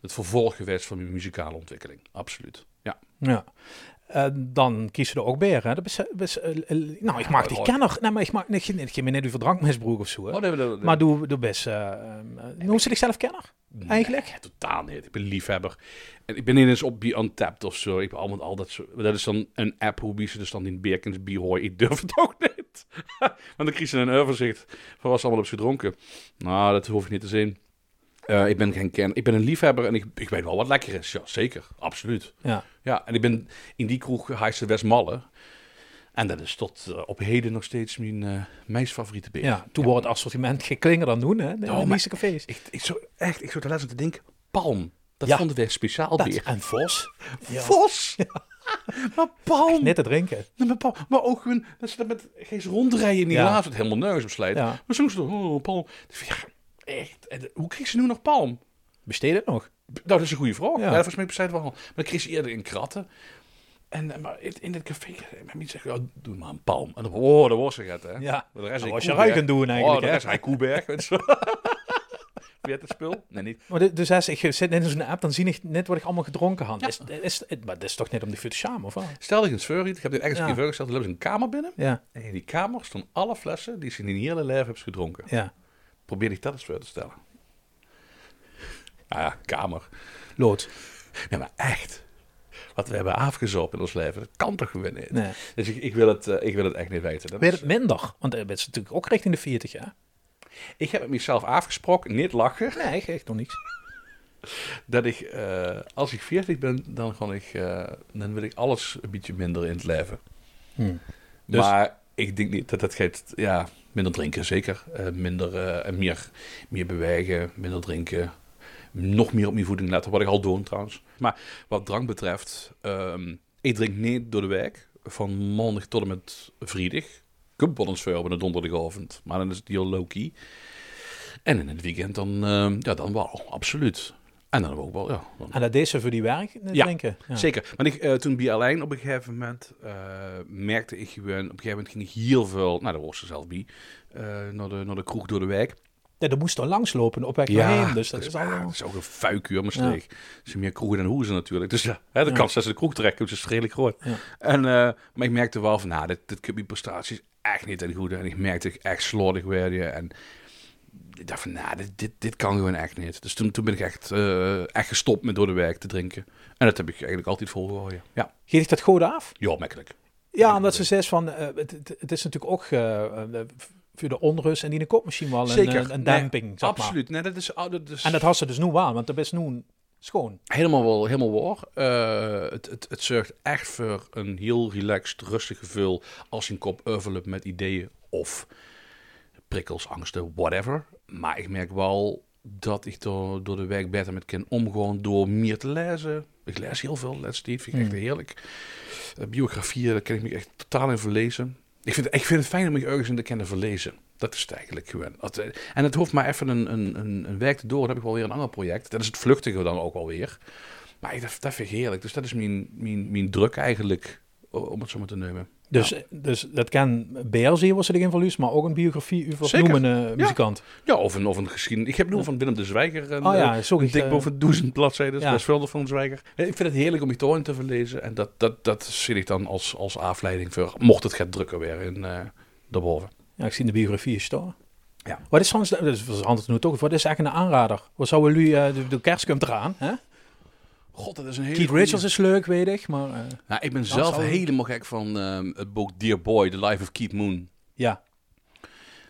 het vervolg geweest van mijn muzikale ontwikkeling. Absoluut. Ja. Ja. Eh, dan kiezen er ook meer. Hè? Dat is, dat is, eh, eh, nou, ik mag die kenner. Nee, maar ik mag niet, niet, geen net over drankmisbruik of zo. Hè? Oh, nee, nee, nee. Maar doe, doe best. uh, noem ze zichzelf kenner? eigenlijk? Nee, totaal niet. Ik ben liefhebber. En ik ben niet eens op Be Untapped of zo. Ik ben allemaal al dat. Dat is dan een app hoe wie ze dus dan in Beerkens Bier hoor. Ik durf het ook niet. <laughs> Want dan krijg je een overzicht van ze allemaal hebben gedronken. Nou, dat hoef ik niet te zien. Eh, ik ben geen ken. Ik ben een liefhebber en ik, ik weet wel wat lekker is. Ja, zeker. Absoluut. Ja. Ja, en ik ben in die kroeg Heijse Westmalle. En dat is tot eh, op heden nog steeds mijn eh meest favoriete bier. ja. Toen wordt het assortiment geen klinger dan doen, hè? De Oh, meeste cafés. Ik, ik zo, echt, ik zat de laatste te denken, palm. Dat Ja. vonden wij speciaal Dat, bier. en Vos. <laughs> Ja. Vos! <laughs> maar palm! Net te drinken. Maar, palm. maar ook gewoon, dat ze dat met geen rondrijden in die Ja. laatste, het helemaal neus op. Maar soms oh, palm. Ik Ja, echt. En hoe kreeg ze nu nog palm? Besteed het nog? Nou, dat is een goede vraag. Ja. Ja. volgens mij bestaat het wel. Maar dan kreeg ze eerder in kratten. En eh, maar in, het café, mijn niet zeggen, oh, doe maar een palm. En dan, oh, dat was het, hè. Ja. De rest Dan is was je ruiken doen eigenlijk, Oh, de hè? rest hij Koeberg. weet je <laughs> het spul? Nee, niet. Maar de- dus als ik zit net in zo'n app, dan zie ik net wat ik allemaal gedronken had. Is, is, maar dat is toch net om die te schamen, of? Stel je eens voor, ik heb dit ergens Ja. een keer voorgesteld, er hebben ze een kamer binnen. Ja, En in die kamer stonden alle flessen die ze in hun hele leven hebben gedronken. ja. Probeer ik dat eens voor te stellen. Nou ja, kamer. Lood. Ja, maar echt. Wat we hebben afgezopen in ons leven, dat kan toch gewoon niet. Nee. Dus ik, ik, wil het, eh, ik wil het echt niet weten. Dat Weet is- het minder? Want dat is natuurlijk ook richting de 40, ja? ik heb met mezelf afgesproken, niet lachen, Nee, echt nog niks. dat ik, eh, als ik 40 ben, dan, kan ik, eh, dan wil ik alles een beetje minder in het leven. Hmm. Dus- Maar ik denk niet dat dat gaat, ja, minder drinken zeker. Eh, minder, eh, en meer, meer bewegen, minder drinken. Nog meer op mijn voeding letten, wat ik al doe trouwens. Maar wat drank betreft, ehm, ik drink niet door de week. Van maandag tot en met vrijdag. Ik heb op een donderdagavond. Maar dan is het heel low-key. En in het weekend dan, ehm, ja, dan wel, absoluut. En dan ook wel, ja. dan- En dat deed ze voor die werk Ja, drinken? Ja. Zeker. Want ik, eh, toen bij Alleen op een gegeven moment eh, merkte ik gewoon, op een gegeven moment ging ik heel veel, nou daar was ze zelf bij, eh, naar, de, naar de kroeg door de wijk. Ja, dat moest er langslopen op weg naar heen. Dus dat, is ah, allemaal... dat is ook een fuikuur, maar streek. Er zijn meer kroegen dan hoezen natuurlijk. Dus ja, hè, de Ja. kans dat ze de kroeg trekken is redelijk groot. Ja. En, maar ik merkte wel van, nou, dit, dit prestaties echt niet ten goede. En ik merkte dat ik echt slordig werd. ja, En ik dacht van, nou, dit, dit, dit kan gewoon echt niet. Dus toen, toen ben ik echt, eh, echt gestopt met door de wijk te drinken. En dat heb ik eigenlijk altijd volgehouden. Ja, Geef ik dat goed af? ja makkelijk. Ja, omdat ze zegt van, eh, het, is natuurlijk ook eh, voor de onrust en die kop misschien wel een, Zeker. een Nee, zeg maar. Absoluut. Nee, dat is, dat is En dat had ze dus nu wel, want dat is nu schoon. helemaal, wel, helemaal waar. Het, het, het zorgt echt voor een heel relaxed, rustig gevoel als je een kop overloopt met ideeën of prikkels, angsten, whatever. Maar ik merk wel dat ik door, door de week beter met kan omgaan door meer te lezen. Ik lees heel veel, laatste tijd. Vind ik echt Hmm. heerlijk. Eh, biografieën, daar kan ik me echt totaal in verlezen. Ik vind, ik vind het fijn om je ergens in te kunnen verlezen. Dat is het eigenlijk gewoon. Eh, En het hoeft maar even een, een, een, een week te door. Dan heb ik wel weer een ander project. Dat is het vluchtige dan ook alweer. Maar ik, dat, dat vind ik heerlijk. Dus dat is mijn, mijn, mijn druk eigenlijk, om het zo maar te nemen. Dus, dus dat kan BR zien, was ze erin verlies, maar ook een biografie over Zeker. noemen uh, muzikant. Ja, of een, of een geschiedenis. Ik heb nu van Willem de Zwijger een, Oh ja, eh, sorry. een dik eh, boven duizend bladzijden. ja. Van de Zwijger. Ik vind het heerlijk om die toren te verlezen. En dat, dat, dat zie ik dan als, als afleiding voor, mocht het gaat drukken weer in eh daarboven. Ja, ik zie de biografie staan. Ja. Wat is soms, dat is nu toch, wat is eigenlijk een aanrader? Wat zouden jullie, de, de kerst komt eraan, hè? God, dat is een hele Keith goeie. Richards is leuk, weet ik, maar eh, Nou, ik ben zelf helemaal gek van ehm, het boek Dear Boy, The Life of Keith Moon. ja.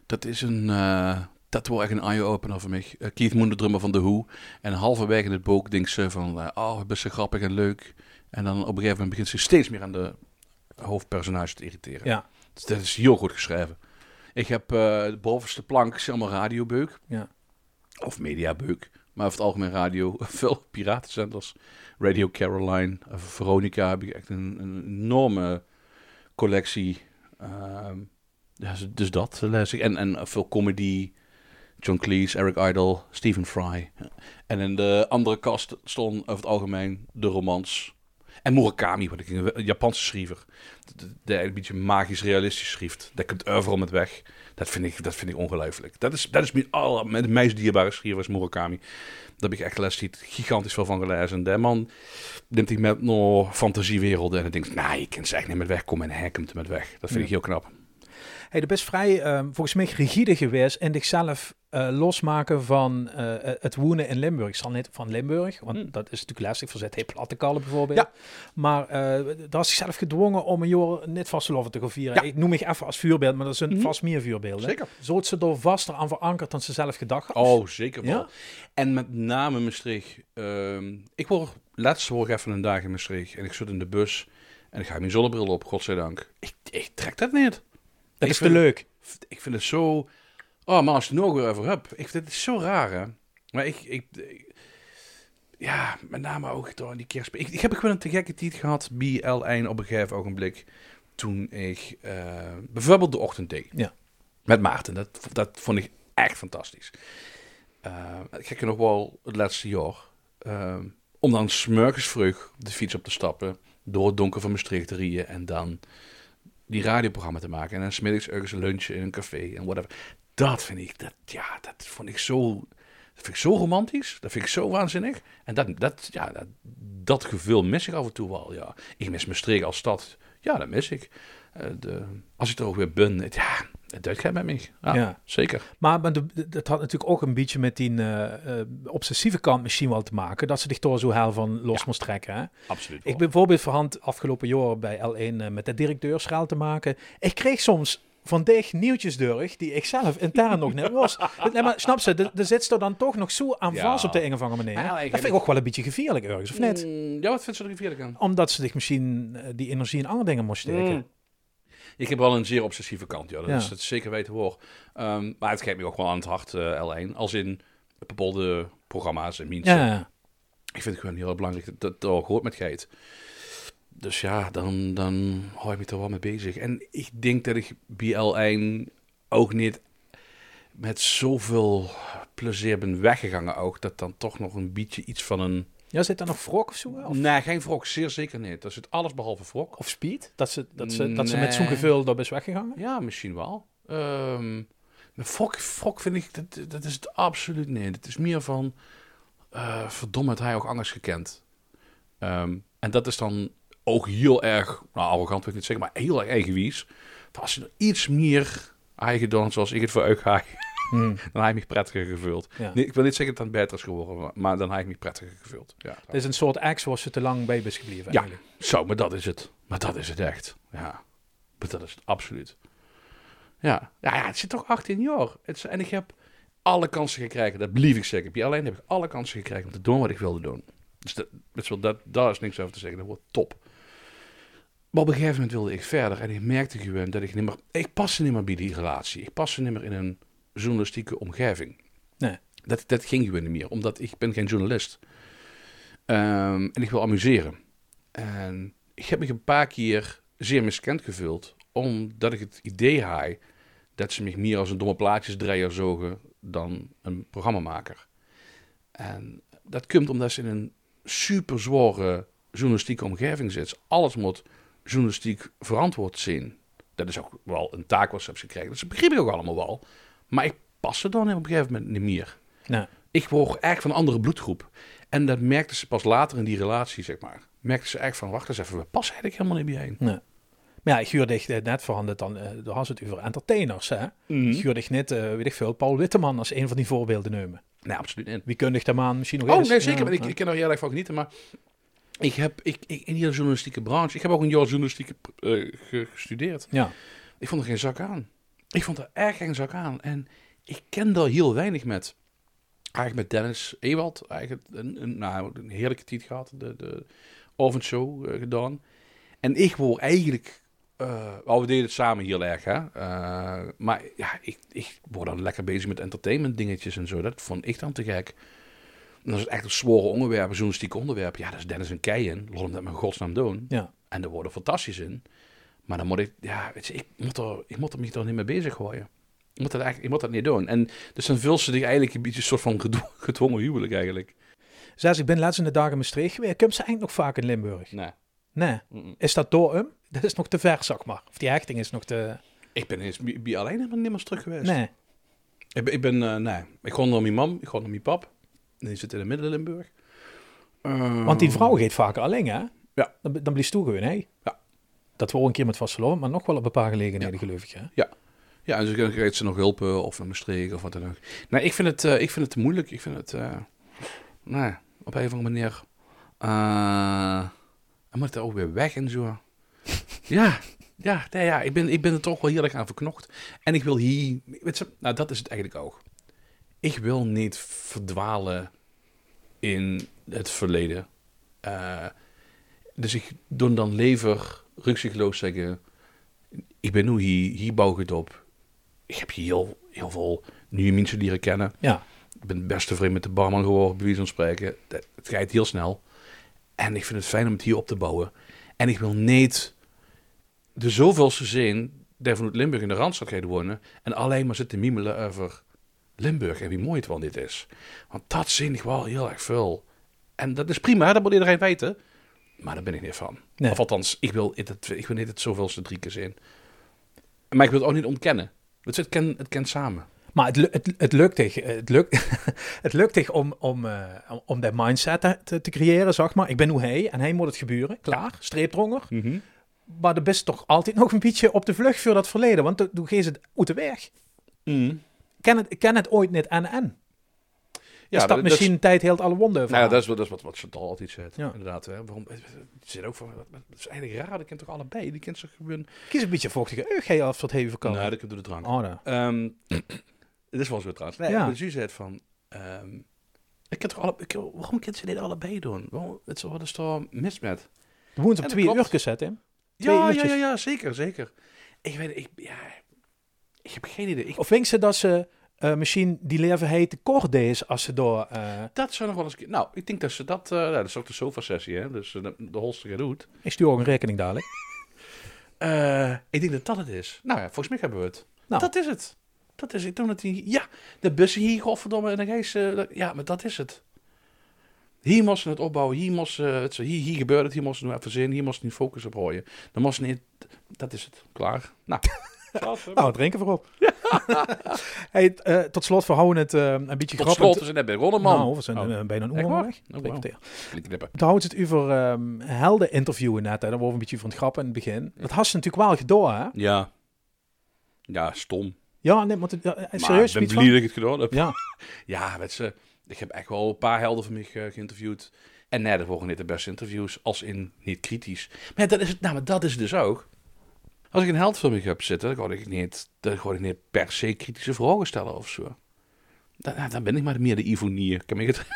Dat is een, eh, dat wordt echt een eye-opener voor mij. Eh, Keith Moon, de drummer van The Who. En halverwege in het boek denkt ze van, oh, het is zo grappig en leuk. En dan op een gegeven moment begint ze steeds meer aan de hoofdpersonage te irriteren. Ja. Dus dat is heel goed geschreven. Ik heb eh, de bovenste plank, is allemaal radiobeuk. Ja. Of mediabeuk. Maar over het algemeen radio. <laughs> Veel piratenzenders. Radio Caroline, eh, Veronica heb ik echt een, enorme collectie. Ehm, dus- dus dat lees ik. En, en veel comedy. John Cleese, Eric Idle, Stephen Fry. En in de andere kast stond over het algemeen de romans. En Murakami, wat ik een Japanse schrijver. De, een beetje magisch realistisch schrijft. Dat komt overal met weg. Dat vind ik, dat vind ik ongelooflijk. Dat is, dat is mijn, aller, mijn meest dierbare Murakami. Daar heb ik echt les ziet gigantisch veel van gelezen. En de man neemt hij met nog fantasiewerelden. En dan denkt, nou, je kunt ze echt niet met weg en hij komt er met weg. Dat vind Ja. ik heel knap. Hey, je best vrij, ehm, volgens mij, rigide geweest en zichzelf eh, losmaken van eh, het wonen in Limburg. Ik zal niet van Limburg, want Hmm. dat is natuurlijk lastig. Verzet heel platte kallen bijvoorbeeld. Ja. Maar eh daar is zichzelf gedwongen om een jaar net vasteloven te gaan vieren. Ja. Ik noem me even als vuurbeeld, maar dat zijn Mhm. vast meer voorbeelden. Zeker. Zo ze er vaster aan verankerd dan ze zelf gedacht had. Oh, zeker wel. Ja? En met name Maastricht. Ehm, ik word laatst word ik even een dag in Maastricht. En ik zit in de bus. En ik ga mijn zonnebril op, godzijdank. Ik, ik trek dat niet. dat ik is te vind- leuk. Ik vind het zo... Oh, maar als je het nog weer over hebt. Ik vind het zo raar, hè. Maar ik... ik, ik- ja, met name ook door die kerst. Ik, ik heb gewoon een te gekke tijd gehad bij L1 op een gegeven ogenblik. Toen ik eh, bijvoorbeeld de ochtendthee. Ja. Met Maarten. Dat, dat vond ik echt fantastisch. Eh ik heb nog wel het laatste jaar. eh, om dan smurkens vroeg de fiets op te stappen. Door het donker van Maastricht te rijden. En dan die radioprogramma te maken. En dan smiddags ergens lunchen in een café en whatever. Dat vind ik, dat, ja, dat vond ik zo, dat vind ik zo romantisch. Dat vind ik zo waanzinnig. En dat, dat, ja, dat, dat gevoel mis ik af en toe wel, ja. Ik mis Maastricht als stad. Ja, dat mis ik. Eh, de, als ik er ook weer ben, het, ja, het doet geen met mij. Ja, Ja. zeker. Maar, maar de- de- dat had natuurlijk ook een beetje met die eh, eh, obsessieve kant misschien wel te maken. Dat ze zich door zo heel van los Ja. moest trekken. Hè? Absoluut. Ik ben bijvoorbeeld voorhand afgelopen jaar bij L1 eh, met de directeurschaal te maken. Ik kreeg soms van dicht nieuwtjes door die ik zelf intern nog net was. <laughs> Nee, maar snap ze, de zit er dan toch nog zo aan Ja. vast op de een of andere manier. Nou, dat vind ik ook wel een beetje gevaarlijk ergens, of net? Mm, ja, wat vindt ze er gevaarlijk aan? Omdat ze zich misschien eh, die energie in andere dingen moest steken. Mm. Ik heb wel een zeer obsessieve kant, ja. Dat Ja. is het zeker weten hoor. Ehm, maar het geeft me ook wel aan het hart, eh, L1. Als in bepaalde programma's en mensen. Ja. Ik vind het gewoon heel belangrijk dat dat dat hoort met geit. Dus ja, dan, dan hou ik me er wel mee bezig. En ik denk dat ik bij L1 ook niet met zoveel plezier ben weggegaan ook. Dat dan toch nog een beetje iets van een... ja, zit er nog wrok of zo? Of, Nee, geen wrok. Zeer zeker niet. Dat zit alles behalve wrok. of speed? Dat ze, dat ze, dat ze met zo'n gevoel daar is weggegaan? Ja, misschien wel. Maar Fok, Fok vind ik, dat, dat is het absoluut niet. Het is meer van, eh verdomme, het hij ook anders gekend. Ehm, en dat is dan ook heel erg, nou arrogant wil ik niet zeggen, maar heel erg eigenwijs. Maar Als je er iets meer eigen dan zoals ik het voor ga, Hmm. <laughs> dan heb ik me prettiger gevuld. Ja. Nee, ik wil niet zeggen dat het beter is geworden, maar- dan heb ik me prettiger gevuld. Ja. Het is een soort ex waar ze te lang bij is gebleven Ja. eigenlijk. Zo, maar dat is het. Maar dat is het echt. Ja, maar dat is het absoluut. Ja, ja, ja het zit toch 18 jaar. Het is, en ik heb alle kansen gekregen, dat blief ik zeggen. Bij alleen heb ik alle kansen gekregen om te doen wat ik wilde doen. Dus dat, dat, is wel- dat, daar is niks over te zeggen. Dat wordt top. Maar op een gegeven moment wilde ik verder en ik merkte gewoon dat ik niet meer... Ik paste niet meer bij die relatie. Ik paste niet meer in een journalistieke omgeving. Nee. Dat, dat ging gewoon niet meer, omdat ik ben geen journalist. Ehm, en ik wil amuseren. En ik heb me een paar keer zeer miskend gevuld, omdat ik het idee had dat ze me meer als een domme plaatjesdraaier zogen dan een programmamaker. En dat komt omdat ze in een super zware journalistieke omgeving zit. Alles moet journalistiek verantwoord zijn. Dat is ook wel een taak wat ze hebben gekregen. Dat begreep ik ook allemaal wel. Maar ik paste dan op een gegeven moment niet meer. Nee. Ik word echt van een andere bloedgroep. En dat merkte ze pas later in die relatie, zeg maar. Merkte ze eigenlijk van, wacht eens even, we passen eigenlijk helemaal niet bijeen. Nee. Maar ja, dich eh, net verhandeld dan, eh hadden ze het over entertainers, hè? Dich net, eh, weet ik veel, Paul Witteman als een van die voorbeelden nemen. Nee, absoluut niet. Wie kundigt hem aan misschien nog Oh, eens? nee, zeker. Ja, ik, ja. ik ken er heel erg van genieten. Maar ik heb ik, ik, in die journalistieke branche... Ik heb ook een jaar journalistiek eh, ge- gestudeerd. Ja. Ik vond er geen zak aan. Ik vond er erg geen zak aan. En ik ken daar heel weinig met. Eigenlijk met Dennis Ewald. Eigenlijk een, een, nou, een heerlijke tijd gehad. De, de avondshow eh, gedaan. En ik word eigenlijk... eh wel, we deden het samen heel erg, hè. Maar ja, ik, ik word dan lekker bezig met entertainment dingetjes en zo. Dat vond ik dan te gek. En dat is echt een zware onderwerp, een journalistiek onderwerp. Ja, dat is Dennis en Keijen. Laat hem dat met godsnaam doen. Ja. En er worden fantastisch in. Maar dan moet ik, ja, weet je, ik moet er, ik moet er me toch niet mee bezig gooien. Ik moet dat eigenlijk, ik moet dat niet doen. En dus dan vul ze zich eigenlijk een beetje een soort van gedwo- <laughs> gedwongen huwelijk eigenlijk. Zes, ik ben laatst in de dagen in Maastricht geweest. Komt ze eigenlijk nog vaak in Limburg? Nee. Nee. Is dat door hem? <laughs> Dat is nog te ver, zeg maar. Of die hechting is nog te... Ik ben eens bij alleen helemaal niet meer terug geweest. Nee. Ik ben, ik ben eh, nee. Ik ga naar mijn mam, ik ga naar mijn pap. Die zit in de Midden-Limburg. Want die vrouw gaat vaker alleen, hè? Ja. Dan, dan blies toe gewoon, hè? Ja. Dat we ook een keer met vastgelopen, maar nog wel op een paar gelegenheden, geloof ik, hè? Ja, en ze krijgt ze nog hulpen of naar Maastricht of wat dan ook. Nee, ik vind het, eh, ik vind het te moeilijk. Ik vind het, nee, op een of andere manier. eh dan moet het ook weer weg en zo. <laughs> ja, ja, nee, ja ik, ben, ik ben er toch wel heel erg aan verknocht. En ik wil hier, weet je, nou dat is het eigenlijk ook. Ik wil niet verdwalen in het verleden. Eh, dus ik doe dan lever rukzichtloos zeggen. Ik ben nu hier, hier bouw ik het op. Ik heb hier heel, heel veel nieuwe mensen leren kennen. Ja. Ik ben beste vriend met de barman geworden, bij wijze van spreken. Het gaat heel snel. En ik vind het fijn om het hier op te bouwen. En ik wil niet de zoveelste zin vanuit Limburg in de Randstad gaan wonen. En alleen maar zitten mimelen over Limburg en wie mooi het wel dit is. Want dat zin ik wel heel erg veel. En dat is prima, dat moet iedereen weten. Maar daar ben ik niet van. Nee. Of althans, ik wil, het, ik wil niet het zoveelste drie keer zin. Maar ik wil het ook niet ontkennen. Het, het, ken, het kent samen. Maar het, het, het lukt zich, het lukt, <laughs> het lukt zich om, om, eh, om- dat mindset te, te, creëren, zeg maar. Ik ben hoe hij en hij moet het gebeuren. Klaar, streepdronger. Maar er is toch altijd <laughs> nog een beetje op de vlucht voor dat verleden. Want toen- ging ze uit de weg. Ken het, ken het ooit niet en en. Ja, is dat, misschien tijd heel alle wonden Nou ja, dat is, wat- dat is wat, wat Chantal altijd zegt. Ja. Inderdaad. Hè. Waarom, het zit ook voor, dat is eigenlijk raar. Dat kent toch allebei? Die kent zich gewoon... Kies een beetje vochtige eug, als wat heavy kan. Nou, dat komt door de drank. Oh, nou. Ehm, <clears throat> dit is wel zo trouwens. Nee, Ja. Dus zegt van... ehm, ik kan toch alle, ik, waarom kan ze dit allebei doen? Waarom, het, is- wat is er mis met? De woens op twee uur zetten. hè? Ja, ja, ja, ja, zeker, zeker. Ik weet ik, ja, ik heb geen idee. Ik, Of denk ze dat ze eh, misschien die leven heet te kort is als ze door... eh, dat zou nog wel eens... Nou, ik denk dat ze dat... eh nou, dat is ook de sofa-sessie, hè. Dus de, de holster doet. ik stuur ook een rekening dadelijk. <laughs> Ik denk dat dat het is. Nou ja, volgens mij hebben we het. Nou. Dat is het. Dat is het. Toen het die, ja, de bussen hier, godverdomme, en dan ga je ze- dat- Ja, maar dat is het. Hier moesten het opbouwen, hier moesten het, zo- hier, hier gebeurt het, hier moesten we even zin, hier moesten niet focus op gooien. Dan moesten niet, dat is het, klaar. Nou, Nou, drinken voorop. <laughs> hey, eh, tot slot, we houden het eh, een beetje tot grappig. slot is het net begonnen, man. Nou, we zijn Oh. eh, bijna een uur weg. Oh. Dan houdt het over ehm helden interviewen net. Hè. Dan worden we een beetje van het grappen in het begin. Dat had ze natuurlijk wel gedaan, hè? Ja. Ja, stom. Ja, nee, maar het- ja, Maar serieus ik ben blij dat ik het gedaan heb. Ja, <laughs> Ja, weet ze, ik heb echt wel een paar helden van mij ge- geïnterviewd. En nee, dat worden niet de beste interviews, als in niet kritisch. Maar dat is het, nou, maar dat is het dus ook. Als ik een held van mij heb zitten, dan ga ik niet, dan ik niet per se kritische vragen stellen of zo. Dan, dan ben ik maar meer de Ivonier. Kan ik het,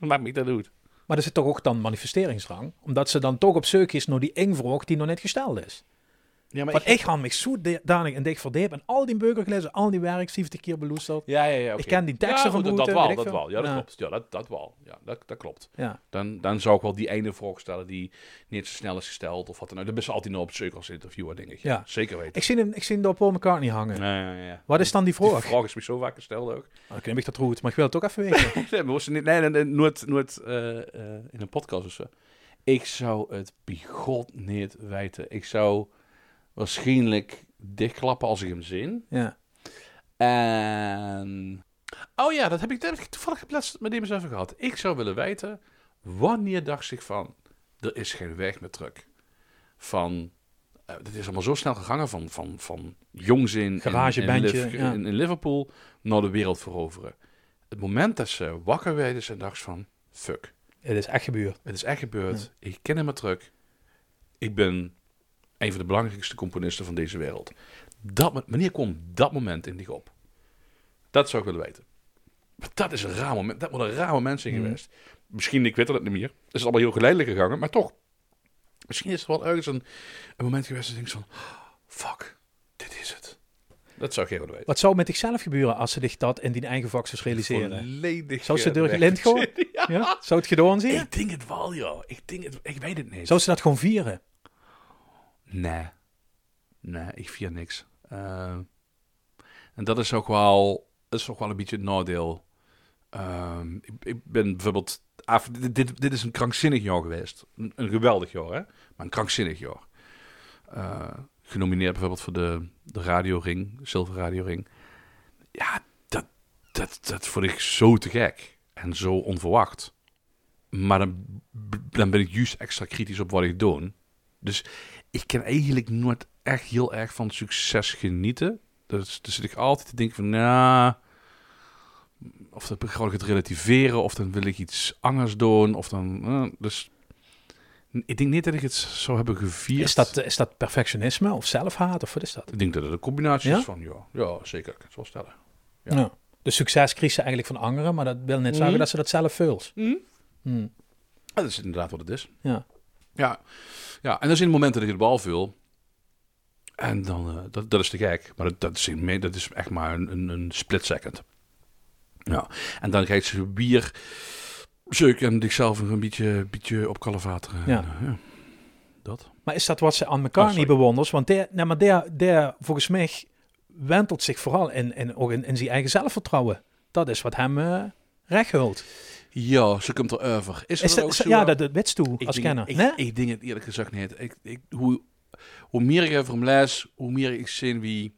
<laughs> me dat doet. maar er zit toch ook dan manifesteringsdrang? Omdat ze dan toch op zoek is naar die één vraag die nog net gesteld is. Ja, maar Want ik ga me zo de- danig en dik verdiepen. En al die burger gelezen, al die werk, 70 keer beloesteld. Ja, ja, ja. Ik ken die teksten ja, van goed, Boete, Dat wel, ik dat wel. Ja, dat Ja. klopt. Ja, dat, dat wel. Ja, dat, dat klopt. Ja. Dan, dan zou ik wel die ene vraag stellen die niet zo snel is gesteld of wat dan ook. Dat is altijd nog op als interviewer, denk ik. Ja. Zeker weten. Ik zie hem, ik zie hem door Paul McCartney hangen. Ja, ja, ja. Wat is dan die Die vraag? vraag is me zo vaak gesteld ook. Oh, ik dat goed, maar ik wil het ook even weten. <laughs> nee, maar niet, nee, nee, nee, nooit, nooit eh, eh, in een podcast of zo. Ik zou het bigot niet weten. Ik zou waarschijnlijk dichtklappen als ik hem zie. ja. En... Oh ja, dat heb ik, dat heb ik toevallig laatst met iemand even gehad. Ik zou willen weten, wanneer dacht zich van, er is geen weg meer terug. Van, dit is allemaal zo snel gegaan van, van, van jongs in, in, in, Garagebandje, Liv- ja. in, in Liverpool naar de wereld veroveren. Het moment dat ze wakker werden en dacht van, fuck, Het is echt gebeurd. het is echt gebeurd. Ik ken hem maar terug. Ik ben een van de belangrijkste componisten van deze wereld. Dat, wanneer komt dat moment in die op? Dat zou ik willen weten. Maar dat is een raar moment. Dat moet een raar moment zijn Mhm. geweest. Misschien, ik weet het niet meer. Het is allemaal heel geleidelijk gegaan, maar toch. Misschien is er wel ergens een, een moment geweest dat ik denk van... Fuck, dit is het. Dat zou ik willen weten. Wat zou met zichzelf gebeuren als ze zich dat in die eigen vak zou realiseren? Volledig Zou ze door <laughs> ja. Ja? Zou het gedaan zien? Ik denk het wel, joh. Ik denk het... Ik weet het niet. Zou ze dat gewoon vieren? Nee. Nee, ik vier niks. Eh, en dat is ook wel, is ook wel een beetje het nadeel. Ehm, ik, ben bijvoorbeeld af, dit, dit, dit is een krankzinnig jaar geweest. Een, een geweldig jaar, hè? Maar een krankzinnig jaar. Eh, genomineerd bijvoorbeeld voor de, de Radio Ring, Zilver Radio Ring. Ja, dat, dat, dat vond ik zo te gek. En zo onverwacht. Maar dan, dan ben ik juist extra kritisch op wat ik doe. Dus ik kan eigenlijk nooit echt heel erg van succes genieten. Dus, dus zit ik altijd te denken van, nou, of dat gewoon het relativeren, of dan wil ik iets anders doen, of dan, eh, dus ik denk niet dat ik het zou hebben gevierd. Is dat, is dat perfectionisme of zelfhaat of wat is dat? Ik denk dat het een combinatie Ja? is van, ja, ja zeker, ik kan het wel stellen. Ja. Ja. De succes kreeg ze eigenlijk van anderen, maar dat wil niet zeggen Mhm. dat ze dat zelf vult. Hmm. Ja, dat is inderdaad wat het is. Ja. Ja, ja en dat is in het moment dat ik de bal vul. En dan, eh, dat, dat is te gek. Maar dat, dat, is, dat is echt maar een, een, een split second. Ja, en dan krijg je bier, zeuk en zichzelf een beetje, beetje op kalevateren. Ja. En, eh, ja. Dat. Maar is dat wat ze aan elkaar Oh, niet sorry. bewondert? Want der, nee, maar der, der, volgens mij wentelt zich vooral in, in, in, in zijn eigen zelfvertrouwen. Dat is wat hem eh recht hult. Ja, ze komt erover. Is, Is er dat, ook zo, ja, eh, dat, dat toe ik als denk, kenner. Ik, nee? ik denk het eerlijk gezegd niet. Ik, ik, hoe, hoe meer ik over hem lees, hoe meer ik zie wie...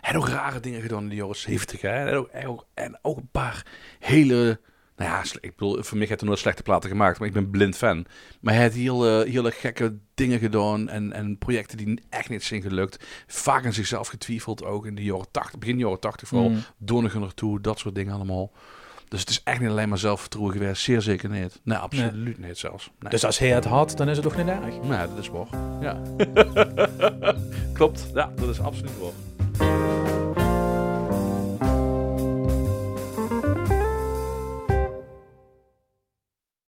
Hij heeft ook rare dingen gedaan in de jaren 70. Hè? Ook, ook, en ook een paar hele... Nou ja, ik bedoel, voor mij heeft hij nooit slechte platen gemaakt, maar ik ben blind fan. Maar hij heeft hele, hele gekke dingen gedaan en, en projecten die echt niet zijn gelukt. Vaak aan zichzelf getwijfeld ook in de jaren 80, begin jaren 80 vooral. Mm. Naartoe, dat soort dingen allemaal. Dus het is echt niet alleen maar zelfvertrouwen geweest, zeer zeker niet. Nee, absoluut niet zelfs. Nee. Dus als hij het had, dan is het toch niet erg. Nee, dat is waar. Ja. <laughs> Klopt, ja, dat is absoluut waar.